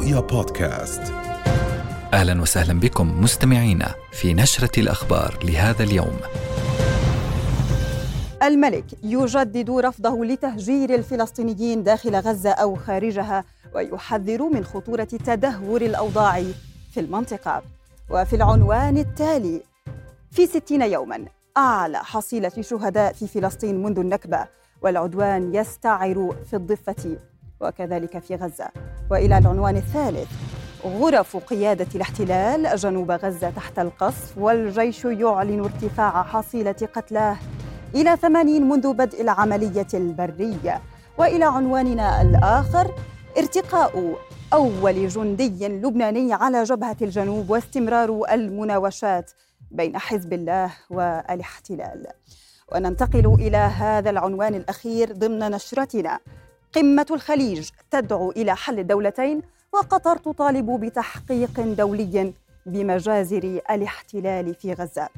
رؤيا بودكاست أهلا وسهلا بكم مستمعينا في نشرة الأخبار لهذا اليوم. الملك يجدد رفضه لتهجير الفلسطينيين داخل غزة أو خارجها ويحذر من خطورة تدهور الأوضاع في المنطقة. وفي العنوان التالي في ستين يوما أعلى حصيلة شهداء في فلسطين منذ النكبة والعدوان يستعر في الضفة وكذلك في غزة. وإلى العنوان الثالث غرف قيادة الاحتلال جنوب غزة تحت القصف والجيش يعلن ارتفاع حصيلة قتلاه إلى ثمانين منذ بدء العملية البرية. وإلى عنواننا الآخر ارتقاء أول جندي لبناني على جبهة الجنوب واستمرار المناوشات بين حزب الله والاحتلال. وننتقل إلى هذا العنوان الأخير ضمن نشرتنا. قمة الخليج تدعو إلى حل الدولتين وقطر تطالب بتحقيق دولي بمجازر الاحتلال في غزة.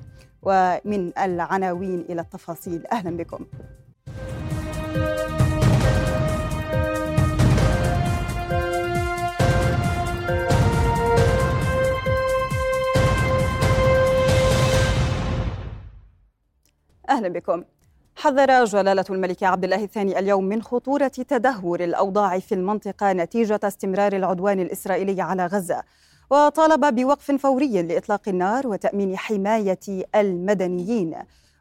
ومن العناوين إلى التفاصيل أهلا بكم. أهلا بكم. حذر جلالة الملك عبد الله الثاني اليوم من خطورة تدهور الأوضاع في المنطقة نتيجة استمرار العدوان الإسرائيلي على غزة. وطالب بوقف فوري لإطلاق النار وتأمين حماية المدنيين.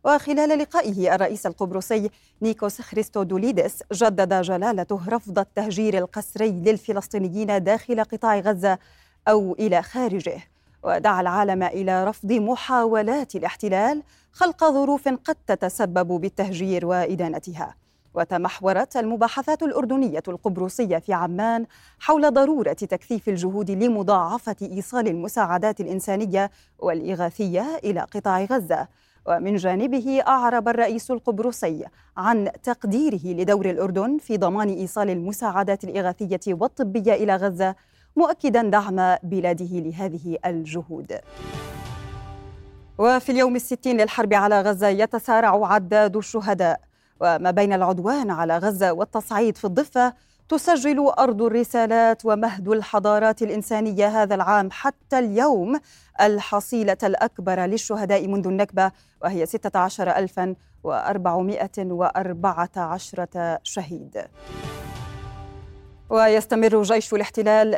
وخلال لقائه الرئيس القبرصي نيكوس خريستودوليدس جدد جلالته رفض التهجير القسري للفلسطينيين داخل قطاع غزة أو إلى خارجه. ودعا العالم إلى رفض محاولات الاحتلال خلق ظروف قد تتسبب بالتهجير وإدانتها. وتمحورت المباحثات الأردنية القبرصية في عمان حول ضرورة تكثيف الجهود لمضاعفة إيصال المساعدات الإنسانية والإغاثية إلى قطاع غزة. ومن جانبه أعرب الرئيس القبرصي عن تقديره لدور الأردن في ضمان إيصال المساعدات الإغاثية والطبية إلى غزة مؤكدا دعم بلاده لهذه الجهود. وفي اليوم الستين للحرب على غزة يتسارع عداد الشهداء. وما بين العدوان على غزة والتصعيد في الضفة تسجل أرض الرسالات ومهد الحضارات الإنسانية هذا العام حتى اليوم الحصيلة الأكبر للشهداء منذ النكبة وهي 16414 شهيد. ويستمر جيش الاحتلال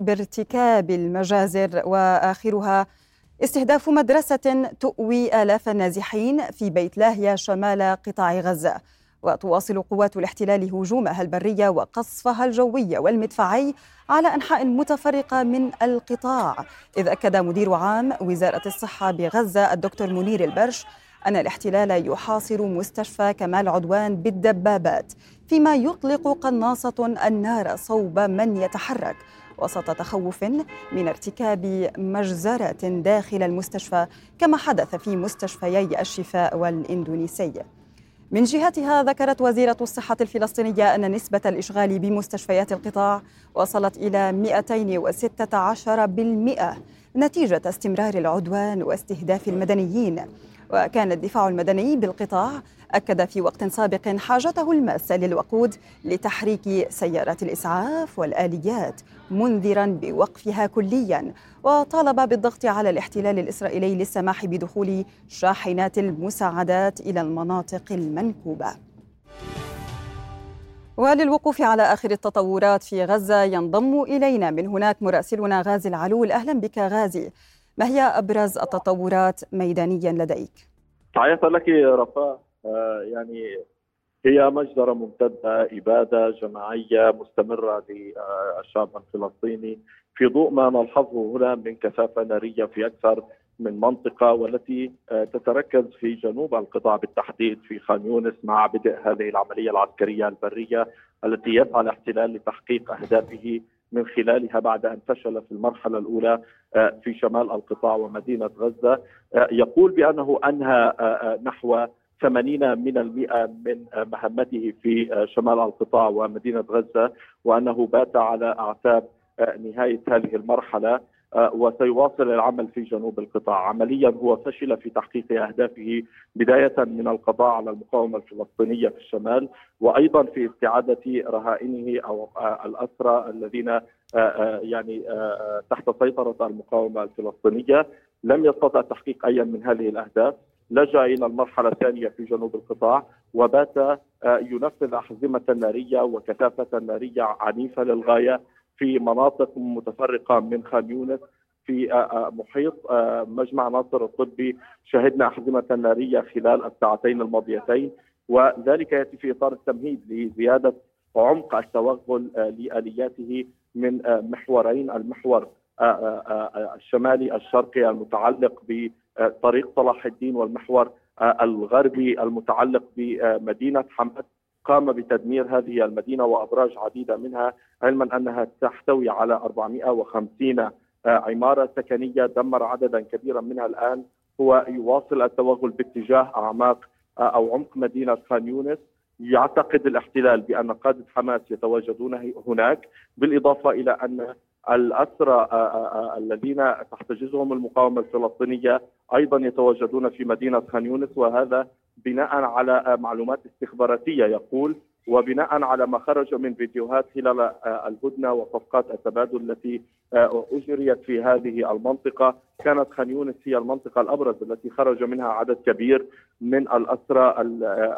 بارتكاب المجازر وآخرها استهداف مدرسة تؤوي آلاف النازحين في بيت لاهيا شمال قطاع غزة. وتواصل قوات الاحتلال هجومها البريه وقصفها الجوي والمدفعي على أنحاء متفرقة من القطاع. إذ أكد مدير عام وزارة الصحة بغزة الدكتور منير البرش أن الاحتلال يحاصر مستشفى كمال عدوان بالدبابات فيما يطلق قناصة النار صوب من يتحرك. وسط تخوف من ارتكاب مجزرة داخل المستشفى كما حدث في مستشفيي الشفاء والإندونيسي. من جهتها ذكرت وزيرة الصحة الفلسطينية أن نسبة الإشغال بمستشفيات القطاع وصلت إلى 216% نتيجة استمرار العدوان واستهداف المدنيين. وكان الدفاع المدني بالقطاع أكد في وقت سابق حاجته الماسة للوقود لتحريك سيارات الإسعاف والآليات منذرا بوقفها كليا وطالب بالضغط على الاحتلال الإسرائيلي للسماح بدخول شاحنات المساعدات إلى المناطق المنكوبة. وللوقوف على آخر التطورات في غزة ينضم إلينا من هناك مراسلنا غازي العلول. أهلا بك غازي. ما هي أبرز التطورات ميدانيا لديك؟ تحية لك رفاه آه، يعني هي مجزرة ممتدة إبادة جماعية مستمرة للشعب الفلسطيني في ضوء ما نلحظه هنا من كثافة نارية في أكثر من منطقة والتي آه، تتركز في جنوب القطاع بالتحديد في خان يونس مع بدء هذه العملية العسكرية البرية التي يسعى الاحتلال لتحقيق أهدافه من خلالها بعد أن فشل في المرحلة الأولى آه، في شمال القطاع ومدينة غزة. آه، يقول بأنه أنهى آه، نحو 80 من المئة من مهمته في شمال القطاع ومدينة غزة وأنه بات على أعتاب نهاية هذه المرحلة. وسيواصل العمل في جنوب القطاع. عمليا هو فشل في تحقيق أهدافه بداية من القضاء على المقاومة الفلسطينية في الشمال وأيضا في استعادة رهائنه أو الأسرى الذين يعني تحت سيطرة المقاومة الفلسطينية. لم يستطع تحقيق أي من هذه الأهداف. لجأ إلى المرحلة الثانية في جنوب القطاع وبات آه، ينفذ أحزمة نارية وكثافة نارية عنيفة للغاية. في مناطق متفرقة من خان يونس في آه، آه، محيط مجمع ناصر الطبي. شهدنا احزمه نارية خلال الساعتين الماضيتين وذلك يأتي في إطار التمهيد لزيادة عمق التوغل لآلياته من محورين المحور الشمالي الشرقي المتعلق ب طريق صلاح الدين والمحور آه، الغربي المتعلق بمدينة حمد. قام بتدمير هذه المدينة وأبراج عديدة منها علما أنها تحتوي على 450 آه، عمارة سكنية دمر عددا كبيرا منها الآن. هو يواصل التوغل باتجاه أعماق آه، أو عمق مدينة خان يونس. يعتقد الاحتلال بأن قادة حماس يتواجدون هناك بالإضافة إلى أن الأسرى الذين تحتجزهم المقاومة الفلسطينية أيضا يتواجدون في مدينة خان يونس وهذا بناء على معلومات استخباراتية يقول وبناء على ما خرج من فيديوهات خلال الهدنة وصفقات التبادل التي أجريت في هذه المنطقة. كانت خان يونس هي المنطقة الأبرز التي خرج منها عدد كبير من الأسرى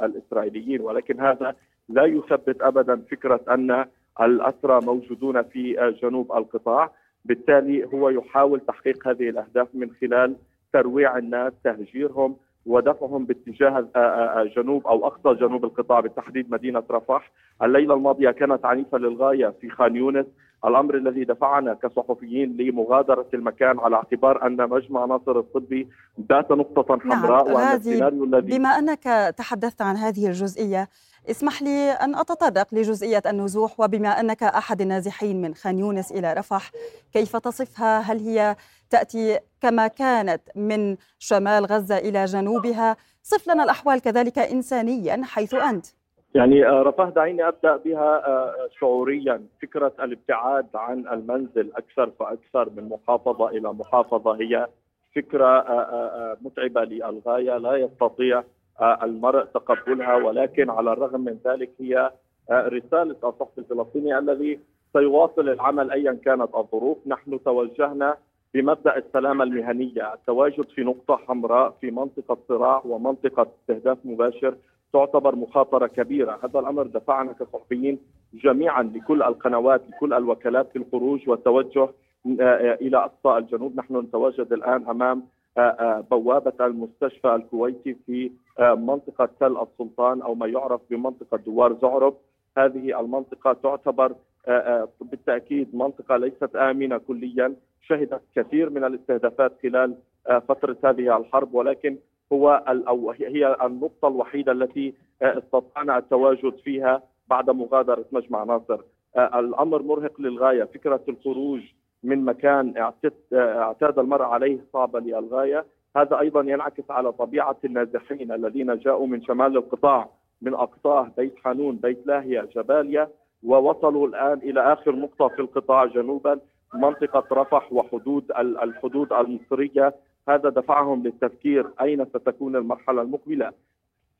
الإسرائيليين ولكن هذا لا يثبت ابدا فكرة أن الأسرى موجودون في جنوب القطاع. بالتالي هو يحاول تحقيق هذه الأهداف من خلال ترويع الناس تهجيرهم ودفعهم باتجاه جنوب أو أقصى جنوب القطاع بالتحديد مدينة رفح، الليلة الماضية كانت عنيفة للغاية في خان يونس، الأمر الذي دفعنا كصحفيين لمغادرة المكان على اعتبار أن مجمع ناصر الطبي بات نقطة نعم، حمراء نعم. وان السيناريو الذي بما أنك تحدثت عن هذه الجزئية اسمح لي أن أتطرق لجزئية النزوح وبما أنك أحد النازحين من خان يونس إلى رفح كيف تصفها هل هي تأتي كما كانت من شمال غزة إلى جنوبها صف لنا الأحوال كذلك إنسانيا حيث أنت يعني آه، رفاه دعيني أبدأ بها آه، شعوريا. فكرة الابتعاد عن المنزل أكثر فأكثر من محافظة إلى محافظة هي فكرة آه، متعبة للغاية لا يستطيع المرء تقبلها. ولكن على الرغم من ذلك هي رسالة الصحفي الفلسطيني الذي سيواصل العمل ايا كانت الظروف، نحن توجهنا بمبدأ السلامة المهنية، التواجد في نقطة حمراء في منطقة صراع ومنطقة استهداف مباشر تعتبر مخاطرة كبيرة، هذا الأمر دفعنا كصحفيين جميعا لكل القنوات لكل الوكالات في الخروج والتوجه إلى أقصى الجنوب، نحن نتواجد الآن أمام بوابة المستشفى الكويتي في منطقة تل السلطان أو ما يعرف بمنطقة دوار زعرب هذه المنطقة تعتبر بالتأكيد منطقة ليست آمنة كليا. شهدت كثير من الاستهدافات خلال فترة هذه الحرب ولكن هو أو هي النقطة الوحيدة التي استطعنا التواجد فيها بعد مغادرة مجمع ناصر. الأمر مرهق للغاية. فكرة الخروج من مكان اعتاد المرء عليه صعبه للغاية. هذا أيضا ينعكس على طبيعة النازحين الذين جاءوا من شمال القطاع من أقصاه بيت حانون بيت لاهية جباليا ووصلوا الآن إلى آخر نقطة في القطاع جنوبا منطقة رفح وحدود الحدود المصرية هذا دفعهم للتفكير أين ستكون المرحلة المقبلة.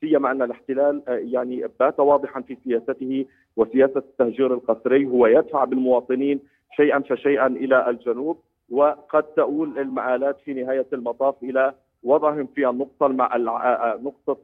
سيما أن الاحتلال يعني بات واضحا في سياسته وسياسة التهجير القسري هو يدفع بالمواطنين شيئا فشيئا إلى الجنوب وقد تؤول المآلات في نهاية المطاف إلى وضعهم في النقطة مع نقطة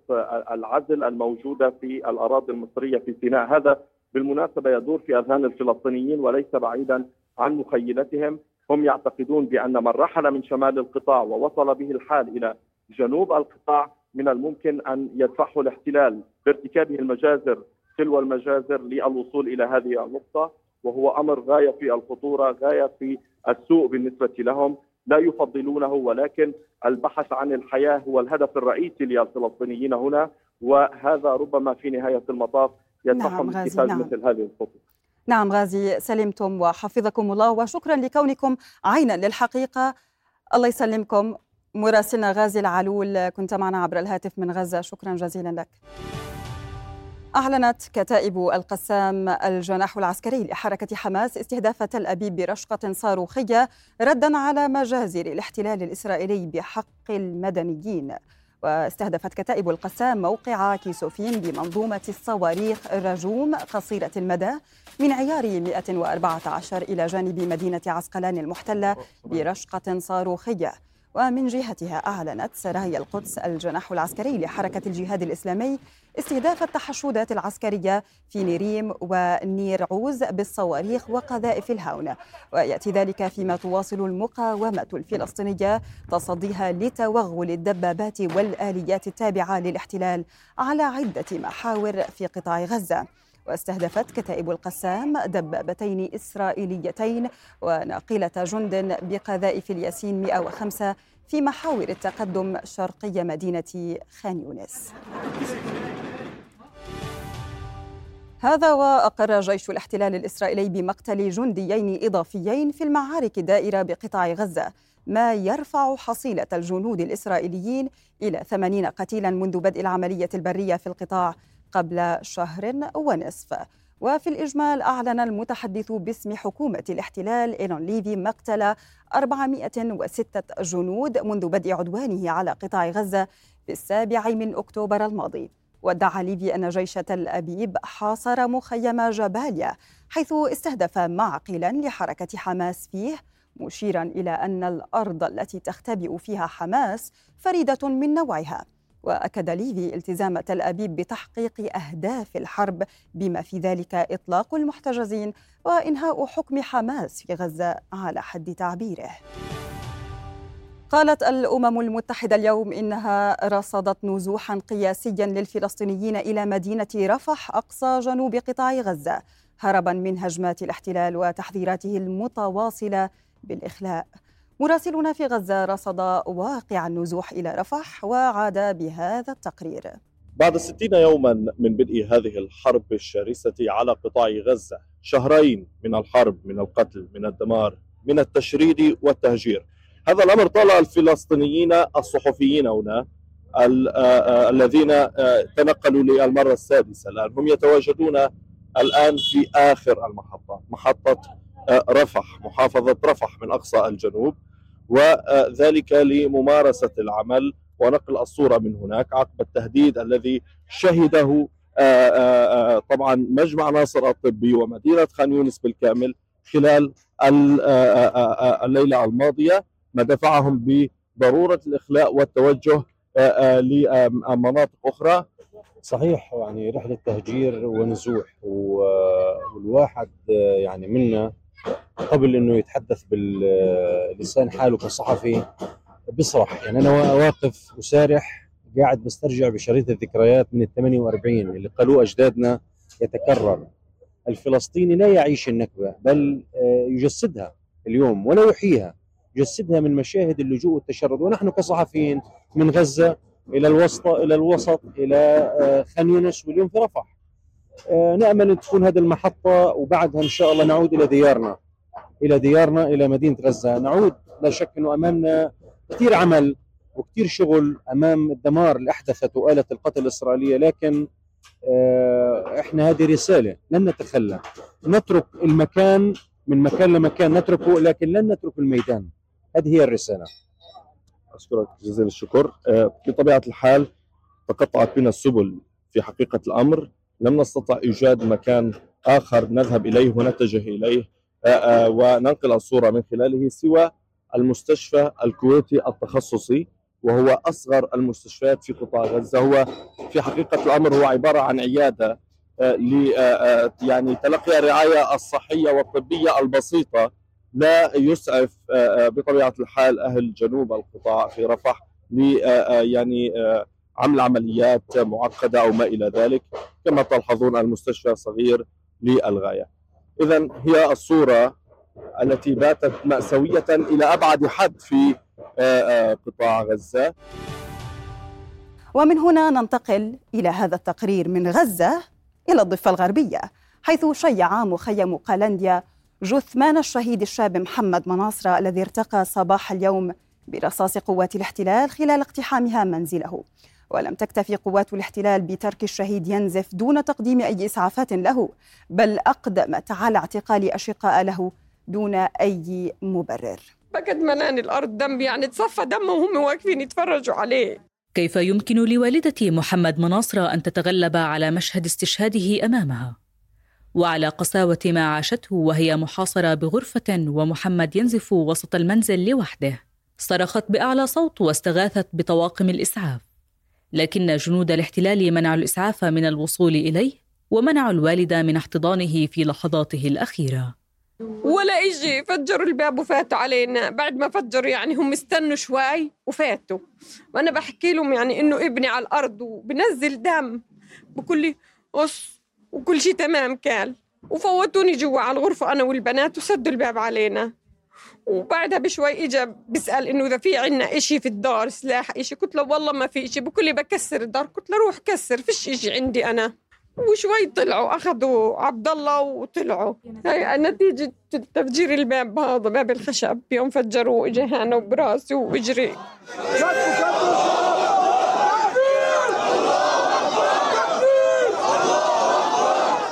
العزل الموجودة في الأراضي المصرية في سيناء. هذا بالمناسبة يدور في أذهان الفلسطينيين وليس بعيدا عن مخيلتهم. هم يعتقدون بأن من رحل من شمال القطاع ووصل به الحال إلى جنوب القطاع من الممكن أن يدفعه الاحتلال بارتكابه المجازر تلو المجازر للوصول إلى هذه النقطة وهو أمر غاية في الخطورة غاية في السوء بالنسبة لهم لا يفضلونه ولكن البحث عن الحياة هو الهدف الرئيسي للفلسطينيين هنا وهذا ربما في نهاية المطاف يدفعهم نعم اتخاذ نعم. مثل هذه الخطوه نعم غازي سلمتم وحفظكم الله وشكرا لكونكم عينا للحقيقة. الله يسلمكم. مراسلنا غازي العلول كنت معنا عبر الهاتف من غزة. شكرا جزيلا لك. أعلنت كتائب القسام الجناح العسكري لحركة حماس استهداف تل أبيب برشقة صاروخية ردا على مجازر الاحتلال الإسرائيلي بحق المدنيين. واستهدفت كتائب القسام موقع كيسوفين بمنظومة الصواريخ رجوم قصيرة المدى من عيار 114 إلى جانب مدينة عسقلان المحتلة برشقة صاروخية. ومن جهتها أعلنت سرايا القدس الجناح العسكري لحركة الجهاد الإسلامي استهداف التحشودات العسكرية في نيريم ونير عوز بالصواريخ وقذائف الهاون. ويأتي ذلك فيما تواصل المقاومة الفلسطينية تصديها لتوغل الدبابات والآليات التابعة للاحتلال على عدة محاور في قطاع غزة. واستهدفت كتائب القسام دبابتين إسرائيليتين وناقلة جند بقذائف الياسين 105 في محاور التقدم شرقي مدينة خان يونس. هذا وأقر جيش الاحتلال الإسرائيلي بمقتل جنديين إضافيين في المعارك الدائرة بقطاع غزة ما يرفع حصيلة الجنود الإسرائيليين إلى 80 قتيلا منذ بدء العملية البرية في القطاع قبل شهر ونصف. وفي الإجمال أعلن المتحدث باسم حكومة الاحتلال إيلون ليفي مقتل 406 جنود منذ بدء عدوانه على قطاع غزة في السابع من أكتوبر الماضي. وادعى ليفي أن جيش تل أبيب حاصر مخيم جباليا حيث استهدف معقلا لحركة حماس فيه مشيرا إلى أن الأرض التي تختبئ فيها حماس فريدة من نوعها. وأكد ليفي التزام تل أبيب بتحقيق أهداف الحرب بما في ذلك إطلاق المحتجزين وإنهاء حكم حماس في غزة على حد تعبيره. قالت الأمم المتحدة اليوم إنها رصدت نزوحا قياسيا للفلسطينيين إلى مدينة رفح أقصى جنوب قطاع غزة هربا من هجمات الاحتلال وتحذيراته المتواصلة بالإخلاء. مراسلنا في غزة رصد واقع النزوح إلى رفح وعاد بهذا التقرير. بعد ستين يوما من بدء هذه الحرب الشرسة على قطاع غزة شهرين من الحرب من القتل من الدمار من التشريد والتهجير. هذا الأمر طال الفلسطينيين الصحفيين هنا الذين تنقلوا للمرة السادسة الآن. هم يتواجدون الآن في آخر المحطة محطة رفح محافظة رفح من أقصى الجنوب. وذلك لممارسة العمل ونقل الصورة من هناك عقب التهديد الذي شهده آه، آه، آه، طبعا مجمع ناصر الطبي ومدينة خان يونس بالكامل خلال الليلة الماضية ما دفعهم بضرورة الإخلاء والتوجه لمناطق أخرى. صحيح يعني رحلة تهجير ونزوح والواحد يعني منا قبل إنه يتحدث باللسان حاله كصحفي بيصرح. يعني أنا واقف وسارح قاعد بسترجع بشريط الذكريات من ال 48 اللي قالوه أجدادنا يتكرر. الفلسطيني لا يعيش النكبة بل آه، يجسدها اليوم ولا يحييها. يجسدها من مشاهد اللجوء والتشرد. ونحن كصحفيين من غزة إلى الوسط إلى الوسط إلى آه، خان يونس واليوم في رفح. نأمل أن تكون هذه المحطة وبعدها إن شاء الله نعود إلى ديارنا. إلى ديارنا إلى مدينة غزة. نعود لا شك أنه أمامنا كثير عمل وكثير شغل أمام الدمار اللي احدثته اله القتل الإسرائيلية. لكن آه، إحنا هذه رسالة لن نتخلى. نترك المكان من مكان لمكان نتركه لكن لن نترك الميدان. هذه هي الرسالة. أشكرك جزيل الشكر. آه، بطبيعة الحال تقطعت بنا السبل في حقيقة الأمر. لم نستطع إيجاد مكان آخر نذهب إليه ونتجه إليه. آه، آه، وننقل الصورة من خلاله سوى المستشفى الكويتي التخصصي وهو أصغر المستشفيات في قطاع غزة. هو في حقيقة الأمر هو عبارة عن عيادة آه، ل يعني تلقي الرعاية الصحية والطبية البسيطة لا يسعف بطبيعة الحال أهل جنوب القطاع في رفح ل يعني عمل عمليات معقدة أو ما إلى ذلك كما تلحظون المستشفى صغير للغاية. اذا هي الصورة التي باتت مأساوية إلى أبعد حد في آه، آه، قطاع غزة. ومن هنا ننتقل إلى هذا التقرير من غزة إلى الضفة الغربية حيث شيع مخيم قالنديا جثمان الشهيد الشاب محمد مناصرة الذي ارتقى صباح اليوم برصاص قوات الاحتلال خلال اقتحامها منزله. ولم تكتفي قوات الاحتلال بترك الشهيد ينزف دون تقديم أي إسعافات له بل أقدمت على اعتقال أشقاء له دون أي مبرر. بقد ملان الأرض دم يعني تصفى دمه وهم واقفين يتفرجوا عليه. كيف يمكن لوالدة محمد مناصرة أن تتغلب على مشهد استشهاده أمامها؟ وعلى قساوة ما عاشته وهي محاصرة بغرفة ومحمد ينزف وسط المنزل لوحده. صرخت بأعلى صوت واستغاثت بطواقم الإسعاف. لكن جنود الاحتلال منعوا الإسعاف من الوصول إليه ومنعوا الوالد من احتضانه في لحظاته الأخيرة. ولا إجي فجروا الباب وفاتوا علينا. بعد ما فجروا يعني هم استنوا شوي وفاتوا. وأنا بحكي لهم يعني إنه ابني على الأرض وبنزل دم. بقول لي قص وكل شيء تمام كان. وفوتوني جوا على الغرفة أنا والبنات وسدوا الباب علينا. وبعدها بشوي اجى بيسأل إنه إذا في عنا إشي في الدار سلاح إشي. قلت له والله ما في إشي بقول لي بكسر الدار. قلت له روح كسر فيش إشي عندي أنا. وشوي طلعوا أخذوا عبد الله وطلعوا. هاي نتيجة تفجير الباب هذا باب الخشب. يوم فجروا اجى هنا براسي وإجري.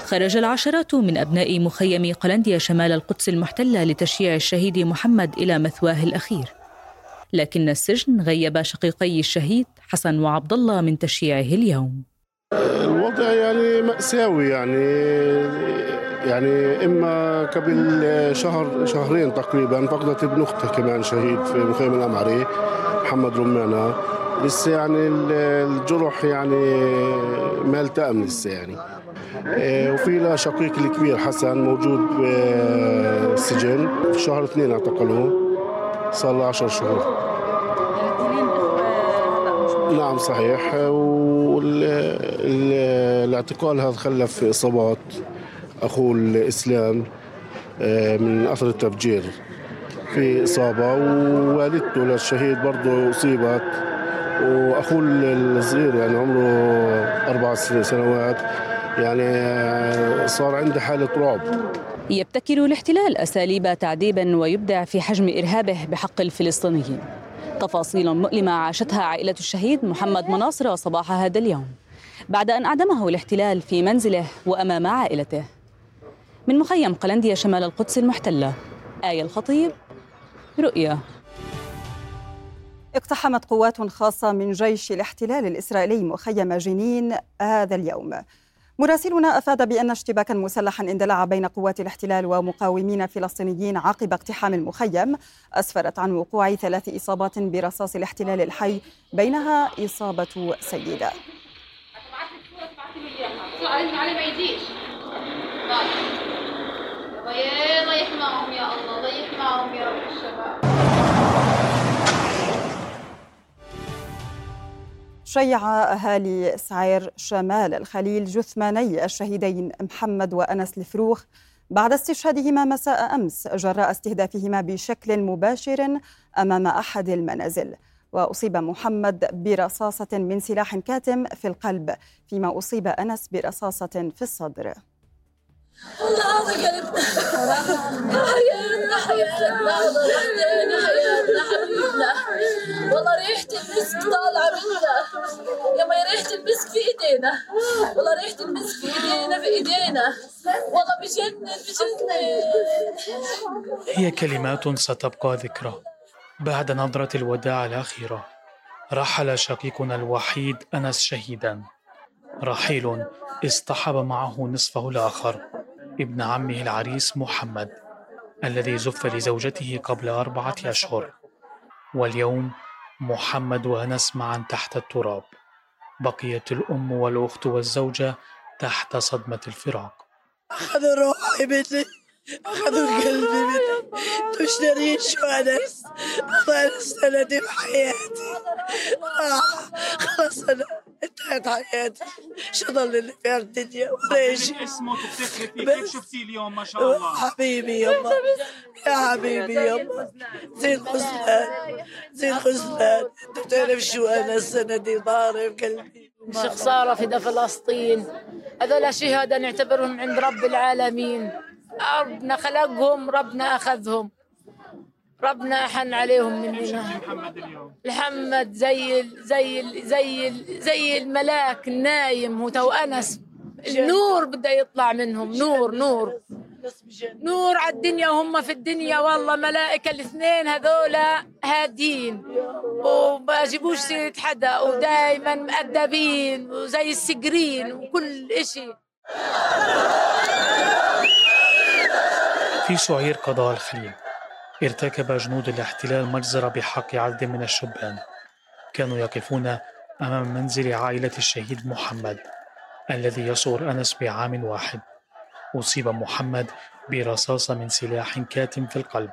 خرج العشرات من أبناء مخيم قلنديا شمال القدس المحتلة لتشييع الشهيد محمد إلى مثواه الأخير. لكن السجن غيب شقيقي الشهيد حسن وعبد الله من تشييعه اليوم. الوضع يعني مأساوي يعني يعني إما قبل شهر شهرين تقريبا فقدت ابن اختها كمان شهيد في مخيم الأمعري محمد رمانة. لسه يعني الجرح يعني ما التأم لسه يعني. إيه، وفي له شقيق الكبير حسن موجود بالسجن. في شهر اثنين اعتقلوه. صار له 10 شهور. نعم صحيح. والاعتقال هذا خلف اصابات اخوه الإسلام إيه، من أثر التفجير. في إصابة ووالدته للشهيد برضه أصيبت. وأخوه الصغير يعني عمره أربع سنوات يعني صار عندي حالة رعب. يبتكر الاحتلال أساليب تعذيب ويبدع في حجم إرهابه بحق الفلسطينيين. تفاصيل مؤلمة عاشتها عائلة الشهيد محمد مناصر صباح هذا اليوم. بعد أن أعدمه الاحتلال في منزله وأمام عائلته. من مخيم قلنديا شمال القدس المحتلة. آية الخطيب رؤيا. اقتحمت قوات خاصة من جيش الاحتلال الإسرائيلي مخيم جنين هذا اليوم مراسلنا افاد بان اشتباكا مسلحا اندلع بين قوات الاحتلال ومقاومين فلسطينيين عقب اقتحام المخيم اسفرت عن وقوع ثلاث اصابات برصاص الاحتلال الحي بينها ضيح معهم يا الله يا رب الشباب شيع أهالي سعير شمال الخليل جثماني الشهيدين محمد وأنس الفروخ. بعد استشهادهما مساء أمس جراء استهدافهما بشكل مباشر أمام أحد المنازل. وأصيب محمد برصاصة من سلاح كاتم في القلب فيما أصيب أنس برصاصة في الصدر. الله قلبنا حياتنا حياتنا حياتنا حياتنا حبيبنا والله ريحة المسك طالعة منا يا ما ريحة المسك في ايدينا والله ريحة المسك في ايدينا في ايدينا والله بجنن بجنن هي كلمات ستبقى ذكرى. بعد نظرة الوداع الأخيرة رحل شقيقنا الوحيد أنس شهيدا. رحيل اصطحب معه نصفه الآخر. ابن عمه العريس محمد الذي زف لزوجته قبل أربعة أشهر. واليوم محمد وأنس معا تحت التراب. بقيت الأم والأخت والزوجة تحت صدمة الفراق. أخذوا روحي مني. أخذوا قلبي مني. تشترين شو أنس الله سندي بحياتي آه خلاص أنا انتهت حياتي شو ضل اللي في الدنيا ولا شيء اسمه تفتخري فيه كيف شفتيه اليوم ما شاء الله حبيبي يما يا حبيبي يما زي الخزلان زي الخزلان انت بتعرف شو أنا سندي ضارب قلبي خسارة في فلسطين هذول شهداء نعتبرهم عند رب العالمين ربنا خلقهم ربنا أخذهم ربنا أحن عليهم مننا محمد زي ال زي ال زي ال زي الملاك النايم هو تو أنس. النور بده يطلع منهم. نور نور. نور على الدنيا وهم في الدنيا. والله ملائكة الاثنين هذولا هادين. وما جيبوش سيرة حدا. ودايما مؤدبين وزي السجرين وكل إشي. في شعير قضاء الخليل. ارتكب جنود الاحتلال مجزرة بحق عدد من الشبان. كانوا يقفون أمام منزل عائلة الشهيد محمد الذي يصغر أنس بعام واحد. أصيب محمد برصاصة من سلاح كاتم في القلب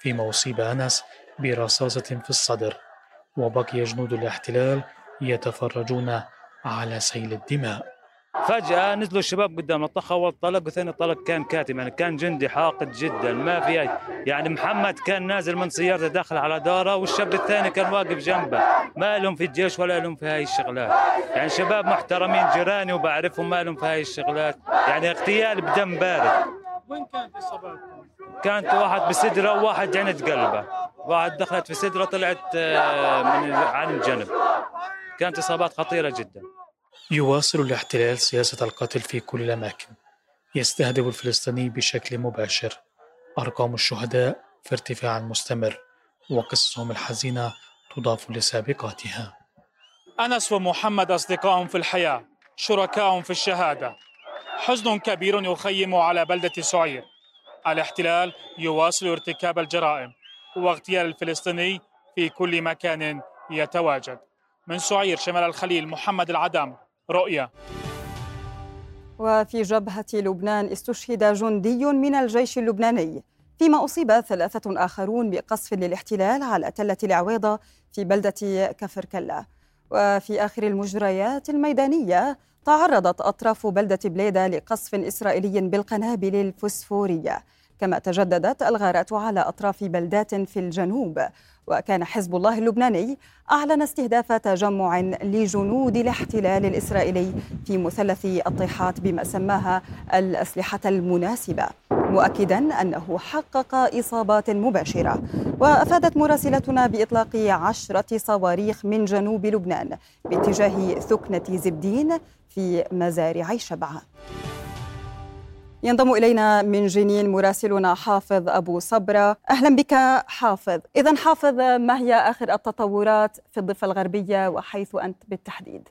فيما أصيب أنس برصاصة في الصدر. وبقي جنود الاحتلال يتفرجون على سيل الدماء. فجأة نزلوا الشباب قدام الطخ أول طلق وثاني طلق كان كاتم يعني كان جندي حاقد جدا ما في أي يعني محمد كان نازل من سيارته داخل على دارة والشاب الثاني كان واقف جنبه. ما لهم في الجيش ولا لهم في هاي الشغلات. يعني شباب محترمين جيراني وبعرفهم ما لهم في هاي الشغلات. يعني اغتيال بدم بارد. وين كانت إصاباتكم؟ كانت واحد بصدره وواحد عند قلبه. واحد دخلت في صدره طلعت آه، من عن الجنب كانت إصابات خطيرة جدا. يواصل الاحتلال سياسة القتل في كل الأماكن. يستهدف الفلسطيني بشكل مباشر. أرقام الشهداء في ارتفاع مستمر وقصصهم الحزينة تضاف لسابقاتها. أنس ومحمد أصدقاء في الحياة شركاء في الشهادة. حزن كبير يخيم على بلدة سعير. الاحتلال يواصل ارتكاب الجرائم واغتيال الفلسطيني في كل مكان يتواجد. من سعير شمال الخليل محمد العدم رؤيا وفي جبهة لبنان استشهد جندي من الجيش اللبناني فيما أصيب ثلاثة آخرون بقصف للاحتلال على تلة العويضة في بلدة كفر كلا وفي آخر المجريات الميدانية تعرضت أطراف بلدة بليدة لقصف إسرائيلي بالقنابل الفسفورية كما تجددت الغارات على أطراف بلدات في الجنوب. وكان حزب الله اللبناني أعلن استهداف تجمع لجنود الاحتلال الإسرائيلي في مثلث الطيحات بما سماها الأسلحة المناسبة مؤكدا أنه حقق إصابات مباشرة. وأفادت مراسلتنا بإطلاق عشرة صواريخ من جنوب لبنان باتجاه ثكنة زبدين في مزارع شبعة ينضم إلينا من جنين مراسلنا حافظ أبو صبرة. أهلا بك حافظ. إذا حافظ ما هي آخر التطورات في الضفة الغربية وحيث أنت بالتحديد؟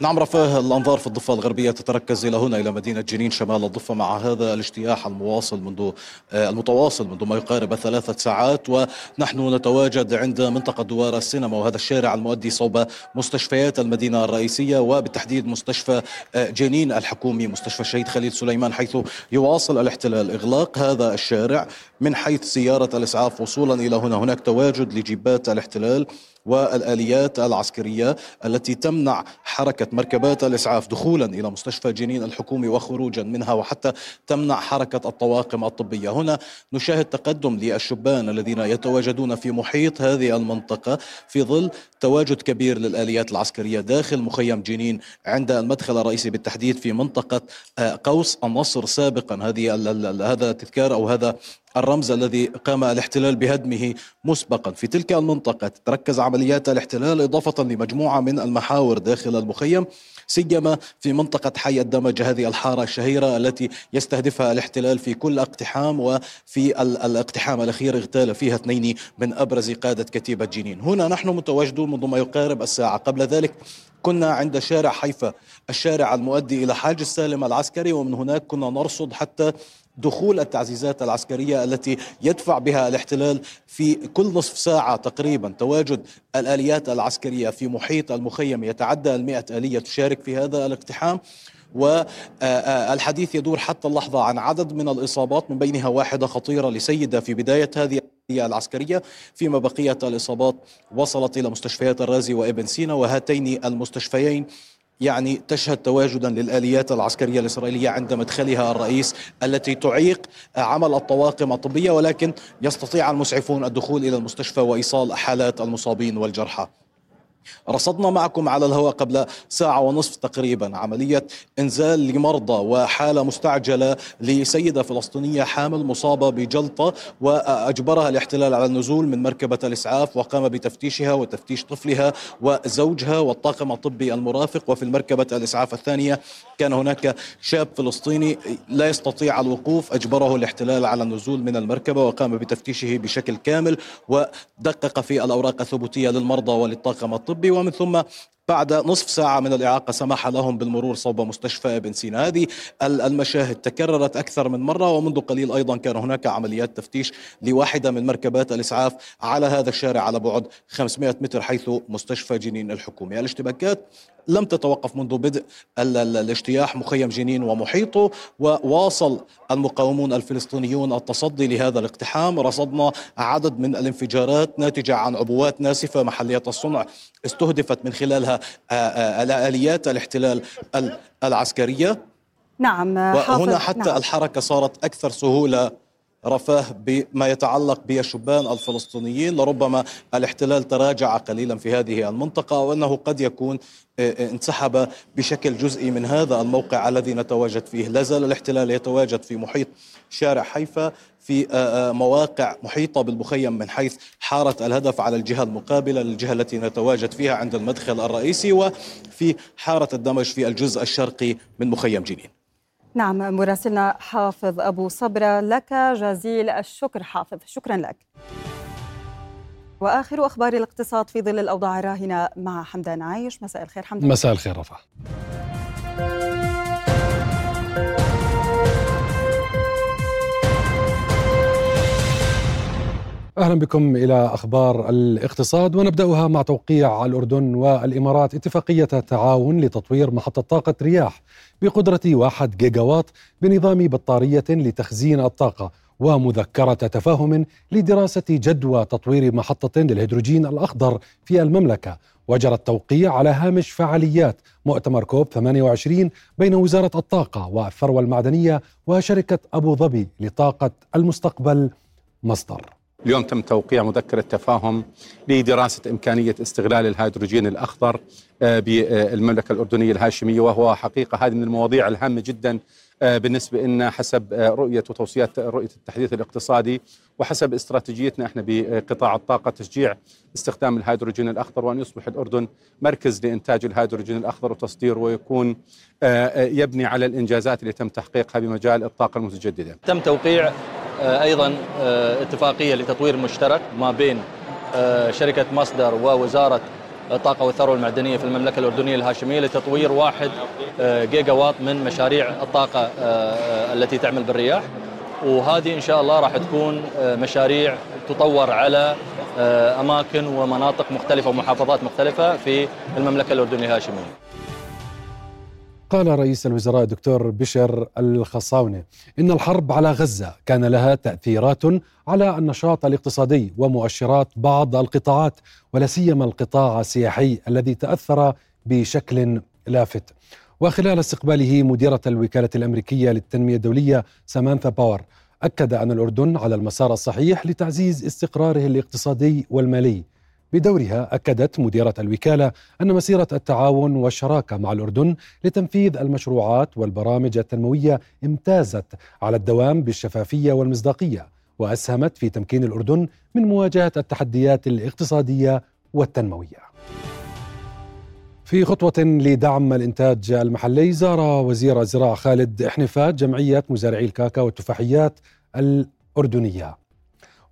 نعم رفاه الأنظار في الضفة الغربية تتركز إلى هنا إلى مدينة جنين شمال الضفة مع هذا الاجتياح المواصل منذ آه، المتواصل منذ ما يقارب ثلاثة ساعات. ونحن نتواجد عند منطقة دوار السينما وهذا الشارع المؤدي صوب مستشفيات المدينة الرئيسية وبالتحديد مستشفى آه، جنين الحكومي مستشفى الشهيد خليل سليمان حيث يواصل الاحتلال إغلاق هذا الشارع من حيث سيارة الإسعاف وصولا إلى هنا. هناك تواجد لجيبات الاحتلال. والآليات العسكرية التي تمنع حركة مركبات الإسعاف دخولا إلى مستشفى جنين الحكومي وخروجا منها وحتى تمنع حركة الطواقم الطبية. هنا نشاهد تقدم للشبان الذين يتواجدون في محيط هذه المنطقة في ظل تواجد كبير للآليات العسكرية داخل مخيم جنين عند المدخل الرئيسي بالتحديد في منطقة قوس النصر. سابقا هذه هذا تذكار أو هذا الرمز الذي قام الاحتلال بهدمه مسبقا. في تلك المنطقة تركز عمليات الاحتلال إضافة لمجموعة من المحاور داخل المخيم سيما في منطقة حي الدمج هذه الحارة الشهيرة التي يستهدفها الاحتلال في كل اقتحام وفي الاقتحام الأخير اغتال فيها اثنين من أبرز قادة كتيبة جنين. هنا نحن متواجدون منذ ما يقارب الساعة. قبل ذلك كنا عند شارع حيفا الشارع المؤدي إلى حاج السالم العسكري ومن هناك كنا نرصد حتى دخول التعزيزات العسكرية التي يدفع بها الاحتلال في كل نصف ساعة تقريبا. تواجد الآليات العسكرية في محيط المخيم. يتعدى المئة آلية تشارك في هذا الاقتحام. والحديث يدور حتى اللحظة عن عدد من الإصابات من بينها واحدة خطيرة لسيدة في بداية هذه العسكرية. فيما بقية الإصابات وصلت إلى مستشفيات الرازي وإبن سينا وهاتين المستشفيين يعني تشهد تواجدا للآليات العسكرية الإسرائيلية عند مدخلها الرئيس التي تعيق عمل الطواقم الطبية ولكن يستطيع المسعفون الدخول إلى المستشفى وإيصال حالات المصابين والجرحى. رصدنا معكم على الهواء قبل ساعة ونصف تقريبا. عملية إنزال لمرضى وحالة مستعجلة لسيدة فلسطينية حامل مصابة بجلطة وأجبرها الاحتلال على النزول من مركبة الإسعاف وقام بتفتيشها وتفتيش طفلها وزوجها والطاقم الطبي المرافق. وفي المركبة الإسعاف الثانية كان هناك شاب فلسطيني لا يستطيع الوقوف. أجبره الاحتلال على النزول من المركبة وقام بتفتيشه بشكل كامل ودقق في الأوراق الثبوتية للمرضى وللطاقم الطبي. ومن ثم بعد نصف ساعة من الإعاقة سمح لهم بالمرور صوب مستشفى ابن سينا هذه المشاهد تكررت أكثر من مرة ومنذ قليل أيضا كان هناك عمليات تفتيش لواحدة من مركبات الإسعاف على هذا الشارع على بعد 500 متر حيث مستشفى جنين الحكومي. الاشتباكات لم تتوقف منذ بدء الاجتياح مخيم جنين ومحيطه وواصل المقاومون الفلسطينيون التصدي لهذا الاقتحام. رصدنا عدد من الانفجارات ناتجة عن عبوات ناسفة محلية الصنع استهدفت من خلالها آليات الاحتلال العسكرية نعم وهنا حتى نعم. الحركة صارت أكثر سهولة رفاه بما يتعلق بالشبان الفلسطينيين لربما الاحتلال تراجع قليلا في هذه المنطقة وأنه قد يكون انسحب بشكل جزئي من هذا الموقع الذي نتواجد فيه. لا زال الاحتلال يتواجد في محيط شارع حيفا في مواقع محيطة بالمخيم من حيث حارة الهدف على الجهة المقابلة للجهة التي نتواجد فيها عند المدخل الرئيسي وفي حارة الدمج في الجزء الشرقي من مخيم جنين. نعم مراسلنا حافظ أبو صبرة لك جزيل الشكر حافظ. شكرا لك. وآخر أخبار الاقتصاد في ظل الأوضاع الراهنة مع حمدان عايش. مساء الخير حمدان. مساء الخير رفع. أهلا بكم إلى أخبار الاقتصاد ونبدأها مع توقيع الأردن والإمارات اتفاقية تعاون لتطوير محطة طاقة رياح بقدرة 1 جيجا وات بنظام بطارية لتخزين الطاقة ومذكرة تفاهم لدراسة جدوى تطوير محطة للهيدروجين الأخضر في المملكة. وجرى التوقيع على هامش فعاليات مؤتمر كوب 28 بين وزارة الطاقة والثروة المعدنية وشركة أبو ظبي لطاقة المستقبل مصدر. اليوم تم توقيع مذكرة تفاهم لدراسة إمكانية استغلال الهيدروجين الأخضر بالمملكة الأردنية الهاشمية وهو حقيقة هذه من المواضيع الهامة جدا بالنسبة لنا حسب رؤية وتوصيات رؤية التحديث الاقتصادي وحسب استراتيجيتنا إحنا بقطاع الطاقة تشجيع استخدام الهيدروجين الأخضر وأن يصبح الأردن مركز لإنتاج الهيدروجين الأخضر وتصديره ويكون يبني على الإنجازات اللي تم تحقيقها بمجال الطاقة المتجددة. تم توقيع أيضا اتفاقية لتطوير مشترك ما بين شركة مصدر ووزارة الطاقة والثروة المعدنية في المملكة الأردنية الهاشمية لتطوير واحد جيجا وات من مشاريع الطاقة التي تعمل بالرياح وهذه إن شاء الله راح تكون مشاريع تطور على أماكن ومناطق مختلفة ومحافظات مختلفة في المملكة الأردنية الهاشمية. قال رئيس الوزراء الدكتور بشر الخصاونة إن الحرب على غزة كان لها تأثيرات على النشاط الاقتصادي ومؤشرات بعض القطاعات ولا سيما القطاع السياحي الذي تأثر بشكل لافت. وخلال استقباله مديرة الوكالة الأمريكية للتنمية الدولية سامانثا باور أكد أن الأردن على المسار الصحيح لتعزيز استقراره الاقتصادي والمالي. بدورها أكدت مديرة الوكالة أن مسيرة التعاون والشراكة مع الأردن لتنفيذ المشروعات والبرامج التنموية امتازت على الدوام بالشفافية والمصداقية وأسهمت في تمكين الأردن من مواجهة التحديات الاقتصادية والتنموية. في خطوة لدعم الإنتاج المحلي زار وزير الزراعة خالد حنفات جمعية مزارعي الكاكاو والتفاحيات الأردنية.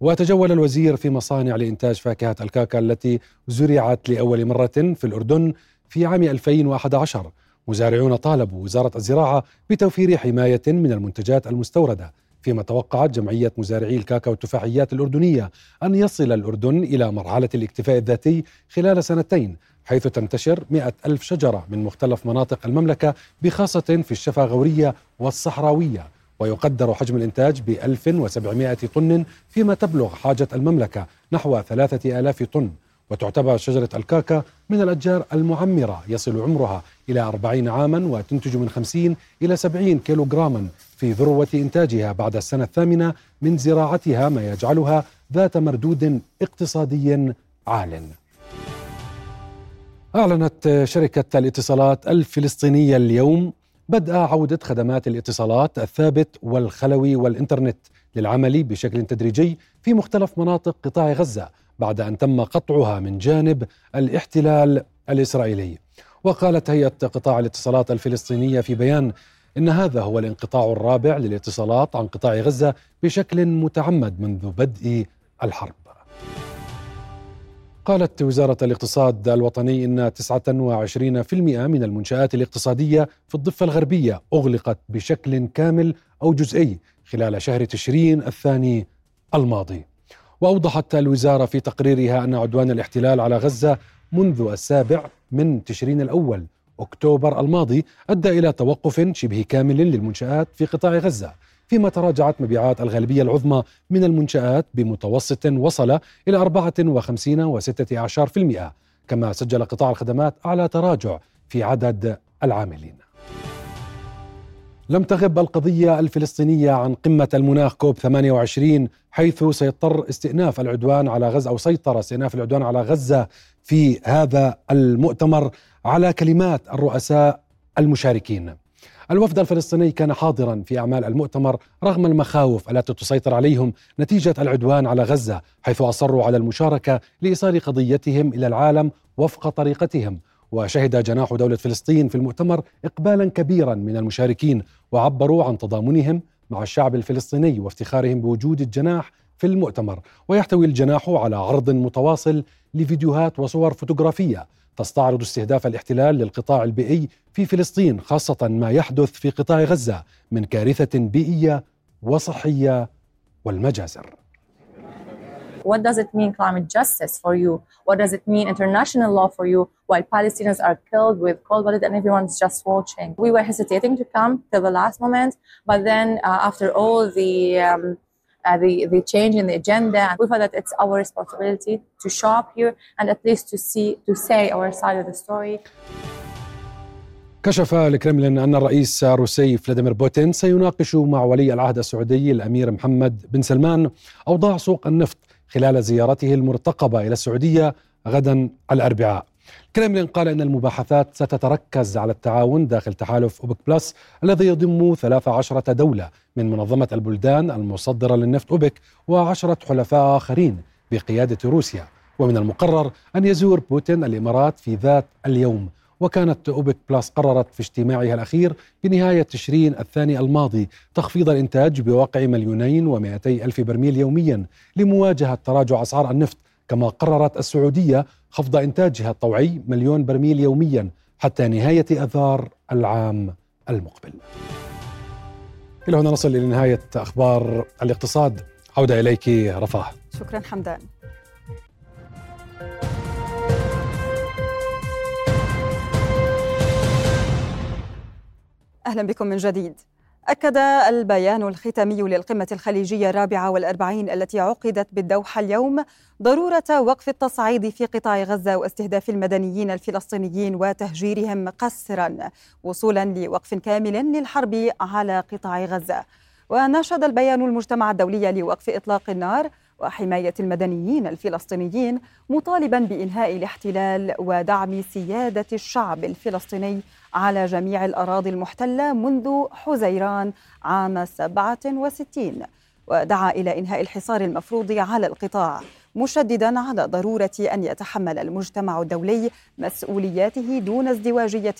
وتجول الوزير في مصانع لإنتاج فاكهة الكاكا التي زرعت لأول مرة في الأردن في عام 2011 مزارعون طالبوا وزارة الزراعة بتوفير حماية من المنتجات المستوردة فيما توقعت جمعية مزارعي الكاكا والتفاحيات الأردنية أن يصل الأردن إلى مرحلة الاكتفاء الذاتي خلال سنتين حيث تنتشر مئة ألف شجرة من مختلف مناطق المملكة بخاصة في الشفا غورية والصحراوية. ويقدر حجم الإنتاج ب 1700 طن فيما تبلغ حاجة المملكة نحو 3000 طن وتعتبر شجرة الكاكا من الأشجار المعمرة. يصل عمرها إلى 40 عاما وتنتج من 50 إلى 70 كيلوغراما في ذروة إنتاجها بعد السنة الثامنة من زراعتها ما يجعلها ذات مردود اقتصادي عال. أعلنت شركة الاتصالات الفلسطينية اليوم بدء عودة خدمات الاتصالات الثابت والخلوي والإنترنت للعمل بشكل تدريجي في مختلف مناطق قطاع غزة بعد أن تم قطعها من جانب الاحتلال الإسرائيلي. وقالت هيئة قطاع الاتصالات الفلسطينية في بيان إن هذا هو الانقطاع الرابع للاتصالات عن قطاع غزة بشكل متعمد منذ بدء الحرب. قالت وزارة الاقتصاد الوطني إن 29% من المنشآت الاقتصادية في الضفة الغربية أغلقت بشكل كامل أو جزئي خلال شهر تشرين الثاني الماضي. وأوضحت الوزارة في تقريرها أن عدوان الاحتلال على غزة منذ السابع من تشرين الأول أكتوبر الماضي أدى إلى توقف شبه كامل للمنشآت في قطاع غزة. فيما تراجعت مبيعات الغالبية العظمى من المنشآت بمتوسط وصل إلى 54 و16% كما سجل قطاع الخدمات أعلى تراجع في عدد العاملين. لم تغب القضية الفلسطينية عن قمة المناخ كوب 28 حيث سيضطر استئناف العدوان على غزة أو سيطر استئناف العدوان على غزة في هذا المؤتمر على كلمات الرؤساء المشاركين. الوفد الفلسطيني كان حاضرا في أعمال المؤتمر رغم المخاوف التي تسيطر عليهم نتيجة العدوان على غزة حيث أصروا على المشاركة لإيصال قضيتهم إلى العالم وفق طريقتهم. وشهد جناح دولة فلسطين في المؤتمر اقبالا كبيرا من المشاركين وعبروا عن تضامنهم مع الشعب الفلسطيني وافتخارهم بوجود الجناح في المؤتمر ويحتوي الجناح على عرض متواصل لفيديوهات وصور فوتوغرافيه تستعرض استهداف الاحتلال للقطاع البيئي في فلسطين خاصة ما يحدث في قطاع غزة من كارثة بيئية وصحية والمجازر. What does it mean climate justice for you? What does it mean international law for you while Palestinians are killed with cold blooded and everyone's just watching? We were hesitating to come till the last moment, but then uh, after all the um, uh, the, the change in the agenda. We felt that it's our responsibility to show up here and at least to see to say our side of the story. كشف الكرملين أن الرئيس الروسي فلاديمير بوتين سيناقش مع ولي العهد السعودي الأمير محمد بن سلمان أوضاع سوق النفط خلال زيارته المرتقبة إلى السعودية غدا الأربعاء كريملين قال إن المباحثات ستتركز على التعاون داخل تحالف أوبك بلس الذي يضم 13 دولة من منظمة البلدان المصدرة للنفط أوبك وعشرة حلفاء آخرين بقيادة روسيا. ومن المقرر أن يزور بوتين الإمارات في ذات اليوم. وكانت أوبك بلس قررت في اجتماعها الأخير بنهاية تشرين الثاني الماضي تخفيض الإنتاج بواقع مليونين ومائتي ألف برميل يوميا لمواجهة تراجع أسعار النفط كما قررت السعودية خفض إنتاجها الطوعي مليون برميل يوميا حتى نهاية أذار العام المقبل. إلى هنا نصل إلى نهاية أخبار الاقتصاد. عودة إليك رفاه. شكرا حمدان. أهلا بكم من جديد. أكد البيان الختامي للقمة الخليجية الرابعة والأربعين التي عقدت بالدوحة اليوم ضرورة وقف التصعيد في قطاع غزة واستهداف المدنيين الفلسطينيين وتهجيرهم قسرا وصولا لوقف كامل للحرب على قطاع غزة. وناشد البيان المجتمع الدولي لوقف إطلاق النار وحماية المدنيين الفلسطينيين مطالبا بإنهاء الاحتلال ودعم سيادة الشعب الفلسطيني على جميع الأراضي المحتلة منذ حزيران عام 67 ودعا إلى إنهاء الحصار المفروض على القطاع مشددا على ضرورة أن يتحمل المجتمع الدولي مسؤولياته دون ازدواجية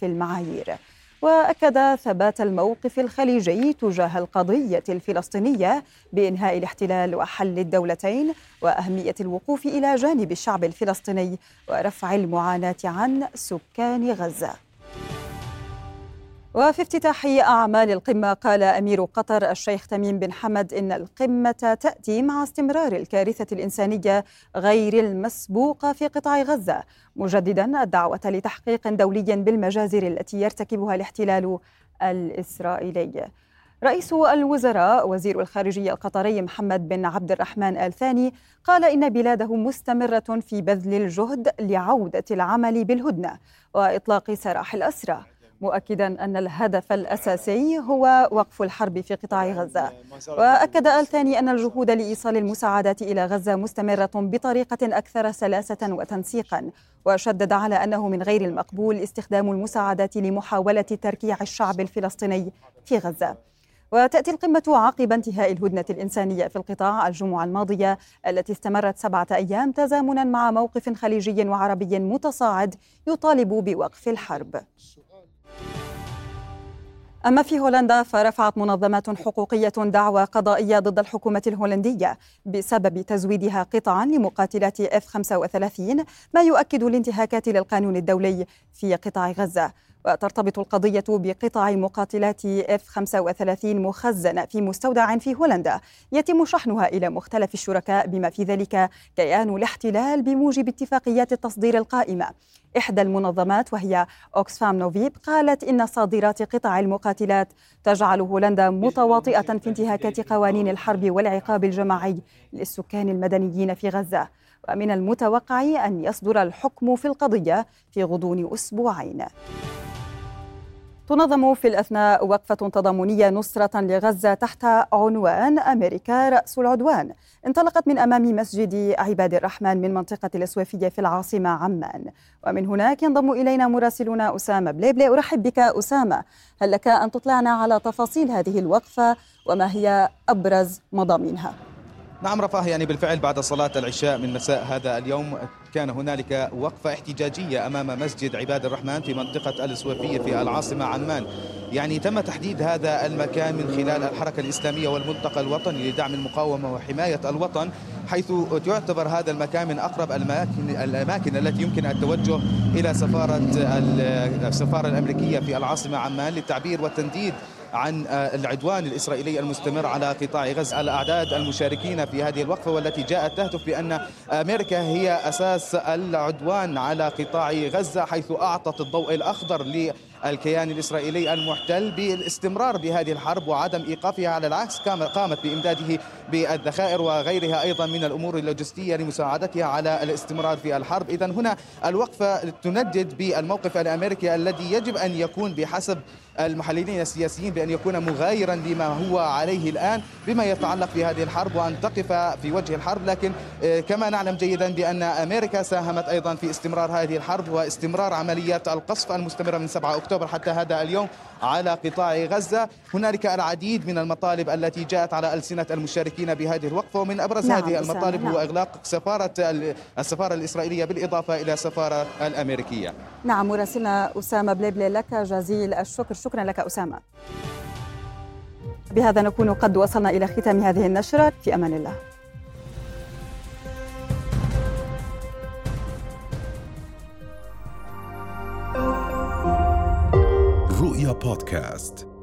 في المعايير. وأكد ثبات الموقف الخليجي تجاه القضية الفلسطينية بإنهاء الاحتلال وحل الدولتين وأهمية الوقوف إلى جانب الشعب الفلسطيني ورفع المعاناة عن سكان غزة. وفي افتتاح أعمال القمة قال أمير قطر الشيخ تميم بن حمد إن القمة تأتي مع استمرار الكارثة الإنسانية غير المسبوقة في قطاع غزة مجددا الدعوة لتحقيق دولي بالمجازر التي يرتكبها الاحتلال الإسرائيلي. رئيس الوزراء وزير الخارجية القطري محمد بن عبد الرحمن آل ثاني قال إن بلاده مستمرة في بذل الجهد لعودة العمل بالهدنة وإطلاق سراح الأسرى. مؤكدا أن الهدف الأساسي هو وقف الحرب في قطاع غزة. وأكد آل ثاني أن الجهود لإيصال المساعدات إلى غزة مستمرة بطريقة أكثر سلاسة وتنسيقا. وشدد على أنه من غير المقبول استخدام المساعدات لمحاولة تركيع الشعب الفلسطيني في غزة. وتأتي القمة عقب انتهاء الهدنة الإنسانية في القطاع الجمعة الماضية التي استمرت سبعة أيام تزامنا مع موقف خليجي وعربي متصاعد يطالب بوقف الحرب. أما في هولندا فرفعت منظمات حقوقية دعوى قضائية ضد الحكومة الهولندية بسبب تزويدها قطعا لمقاتلات اف 35 ما يؤكد الانتهاكات للقانون الدولي في قطاع غزة. وترتبط القضية بقطع مقاتلات اف 35 مخزنة في مستودع في هولندا. يتم شحنها إلى مختلف الشركاء بما في ذلك كيان الاحتلال بموجب اتفاقيات التصدير القائمة. إحدى المنظمات وهي أوكسفام نوفيب قالت إن صادرات قطع المقاتلات تجعل هولندا متواطئة في انتهاكات قوانين الحرب والعقاب الجماعي للسكان المدنيين في غزة. ومن المتوقع أن يصدر الحكم في القضية في غضون أسبوعين. تنظم في الأثناء وقفة تضامنية نصرة لغزة تحت عنوان أمريكا رأس العدوان. انطلقت من أمام مسجد عباد الرحمن من منطقة الأسوافية في العاصمة عمان. ومن هناك ينضم إلينا مراسلنا أسامة بليبلي. أرحب بك أسامة. هل لك أن تطلعنا على تفاصيل هذه الوقفة وما هي أبرز مضامينها؟ نعم رفاه يعني بالفعل بعد صلاة العشاء من مساء هذا اليوم كان هنالك وقفة احتجاجية أمام مسجد عباد الرحمن في منطقة السويفية في العاصمة عمان. يعني تم تحديد هذا المكان من خلال الحركة الإسلامية والملتقى الوطني لدعم المقاومة وحماية الوطن حيث يعتبر هذا المكان من أقرب الأماكن, الأماكن التي يمكن التوجه إلى سفارة السفارة الأمريكية في العاصمة عمان للتعبير والتنديد عن العدوان الإسرائيلي المستمر على قطاع غزة. الأعداد المشاركين في هذه الوقفة والتي جاءت تهدف بأن أمريكا هي أساس العدوان على قطاع غزة حيث أعطت الضوء الأخضر الكيان الإسرائيلي المحتل بالاستمرار بهذه الحرب وعدم إيقافها على العكس قامت بإمداده بالذخائر وغيرها أيضا من الأمور اللوجستية لمساعدتها على الاستمرار في الحرب. إذا هنا الوقفة تندد بالموقف الأمريكي الذي يجب أن يكون بحسب المحللين السياسيين بأن يكون مغايرا لما هو عليه الآن بما يتعلق في هذه الحرب وأن تقف في وجه الحرب. لكن كما نعلم جيدا بأن أمريكا ساهمت أيضا في استمرار هذه الحرب واستمرار عمليات القصف المستمرة من 7 أكتوبر حتى هذا اليوم على قطاع غزة. هنالك العديد من المطالب التي جاءت على ألسنة المشاركين بهذه الوقفة ومن أبرز نعم هذه المطالب نعم. هو إغلاق سفارة السفارة الإسرائيلية بالإضافة إلى السفارة الأمريكية. نعم مراسلنا أسامة بليبلي لك جزيل الشكر. شكرا لك أسامة. بهذا نكون قد وصلنا إلى ختام هذه النشرة. في أمان الله. رؤيا بودكاست.